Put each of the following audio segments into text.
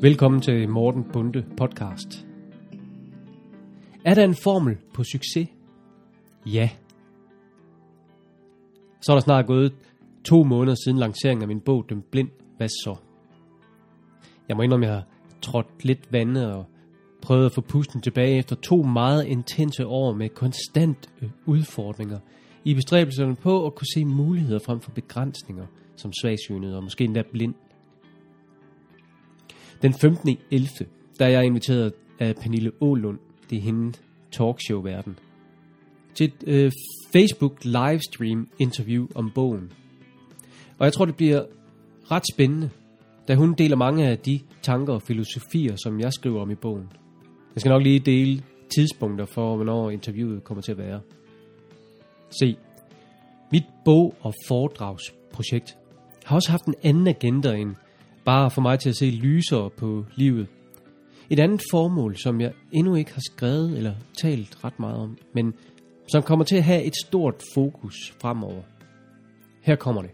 Velkommen til Morten Bunde podcast. Er der en formel på succes? Ja. Så er der snart gået to måneder siden lanceringen af min bog, Den Blind. Hvad så? Jeg må indrømme, at jeg har trådt lidt vandet og prøvet at få pusten tilbage efter to meget intense år med konstant øh, udfordringer i bestræbelserne på at kunne se muligheder frem for begrænsninger som svagsynet og måske endda blind. Den 15. 11. der er jeg inviteret af Pernille Ålund, det er hende talkshow-verden, til et øh, Facebook livestream interview om bogen. Og jeg tror, det bliver ret spændende, da hun deler mange af de tanker og filosofier, som jeg skriver om i bogen. Jeg skal nok lige dele tidspunkter for, hvornår interviewet kommer til at være. Se, mit bog- og foredragsprojekt har også haft en anden agenda end bare for mig til at se lysere på livet. Et andet formål, som jeg endnu ikke har skrevet eller talt ret meget om, men som kommer til at have et stort fokus fremover. Her kommer det.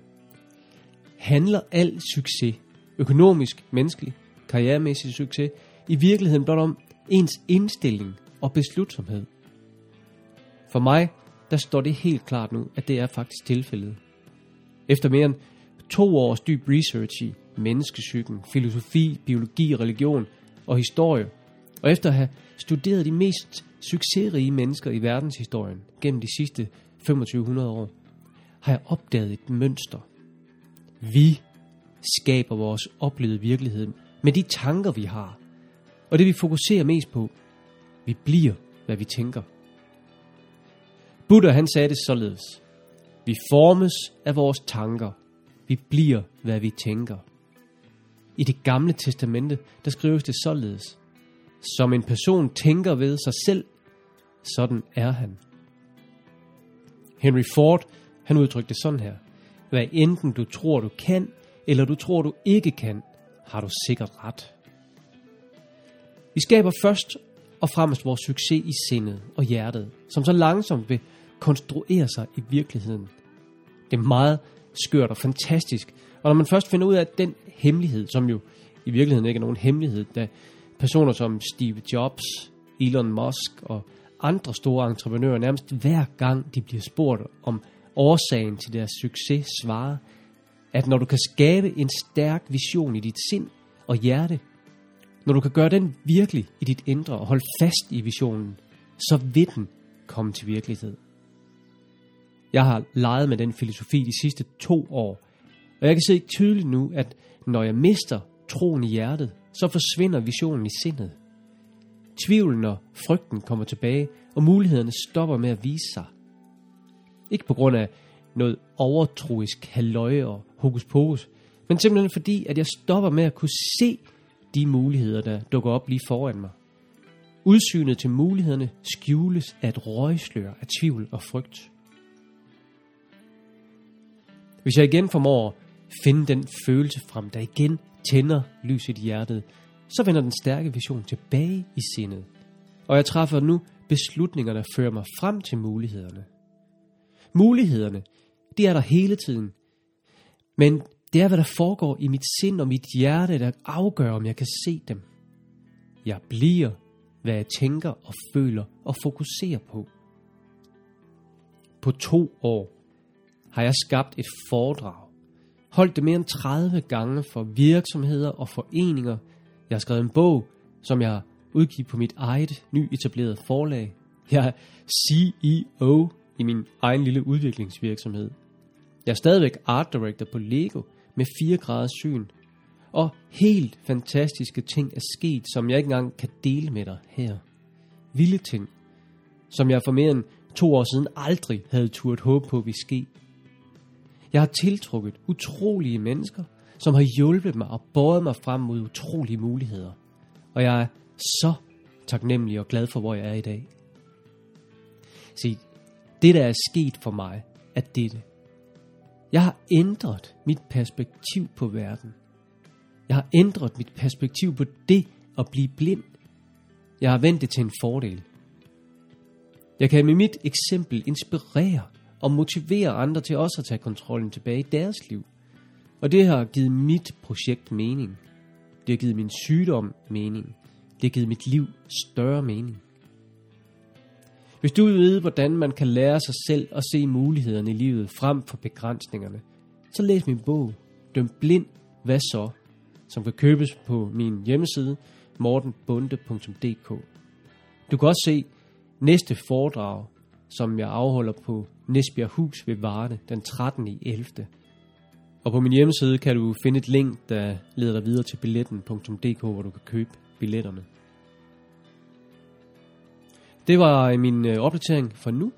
Handler al succes, økonomisk, menneskelig, karrieremæssig succes, i virkeligheden blot om ens indstilling og beslutsomhed? For mig, der står det helt klart nu, at det er faktisk tilfældet. Efter mere end to års dyb research i menneskesyken, filosofi, biologi, religion og historie, og efter at have studeret de mest succesrige mennesker i verdenshistorien gennem de sidste 2500 år, har jeg opdaget et mønster. Vi skaber vores oplevede virkelighed med de tanker, vi har, og det vi fokuserer mest på. Vi bliver, hvad vi tænker. Buddha han sagde det således. Vi formes af vores tanker. Vi bliver, hvad vi tænker. I det gamle testamente, der skrives det således. Som en person tænker ved sig selv, sådan er han. Henry Ford, han udtrykte det sådan her. Hvad enten du tror, du kan, eller du tror, du ikke kan, har du sikkert ret. Vi skaber først og fremmest vores succes i sindet og hjertet, som så langsomt vil konstruere sig i virkeligheden. Det er meget skørt og fantastisk, og når man først finder ud af den hemmelighed, som jo i virkeligheden ikke er nogen hemmelighed, da personer som Steve Jobs, Elon Musk og andre store entreprenører nærmest hver gang de bliver spurgt om årsagen til deres succes svarer, at når du kan skabe en stærk vision i dit sind og hjerte, når du kan gøre den virkelig i dit indre og holde fast i visionen, så vil den komme til virkelighed. Jeg har leget med den filosofi de sidste to år, og jeg kan se tydeligt nu, at når jeg mister troen i hjertet, så forsvinder visionen i sindet. Tvivlen og frygten kommer tilbage, og mulighederne stopper med at vise sig. Ikke på grund af noget overtroisk halvøje og hokus pokus, men simpelthen fordi, at jeg stopper med at kunne se de muligheder, der dukker op lige foran mig. Udsynet til mulighederne skjules af et røgslør af tvivl og frygt. Hvis jeg igen formår at finde den følelse frem, der igen tænder lyset i hjertet, så vender den stærke vision tilbage i sindet. Og jeg træffer nu beslutninger, der fører mig frem til mulighederne. Mulighederne, de er der hele tiden. Men det er, hvad der foregår i mit sind og mit hjerte, der afgør, om jeg kan se dem. Jeg bliver, hvad jeg tænker og føler og fokuserer på. På to år har jeg skabt et foredrag. Holdt det mere end 30 gange for virksomheder og foreninger. Jeg har skrevet en bog, som jeg udgiver udgivet på mit eget nyetablerede forlag. Jeg er CEO i min egen lille udviklingsvirksomhed. Jeg er stadigvæk art director på Lego med 4 graders syn. Og helt fantastiske ting er sket, som jeg ikke engang kan dele med dig her. Vilde ting, som jeg for mere end to år siden aldrig havde turt håbe på vi ske. Jeg har tiltrukket utrolige mennesker, som har hjulpet mig og båret mig frem mod utrolige muligheder. Og jeg er så taknemmelig og glad for, hvor jeg er i dag. Se, det der er sket for mig, er dette. Jeg har ændret mit perspektiv på verden. Jeg har ændret mit perspektiv på det at blive blind. Jeg har vendt det til en fordel. Jeg kan med mit eksempel inspirere og motivere andre til også at tage kontrollen tilbage i deres liv. Og det har givet mit projekt mening. Det har givet min sygdom mening. Det har givet mit liv større mening. Hvis du vil vide, hvordan man kan lære sig selv at se mulighederne i livet frem for begrænsningerne, så læs min bog, Døm blind, hvad så? som kan købes på min hjemmeside mortenbunde.dk. Du kan også se næste foredrag, som jeg afholder på Nesbjerg Hus ved Varde den 13. i 11. Og på min hjemmeside kan du finde et link, der leder dig videre til billetten.dk, hvor du kan købe billetterne. Det var øh, min øh, opdatering for nu.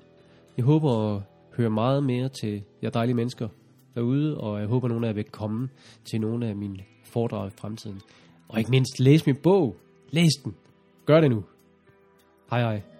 Jeg håber at høre meget mere til jer dejlige mennesker derude, og jeg håber, at nogle af jer vil komme til nogle af mine foredrag i fremtiden. Og ikke mindst, læs min bog. Læs den. Gør det nu. Hej hej.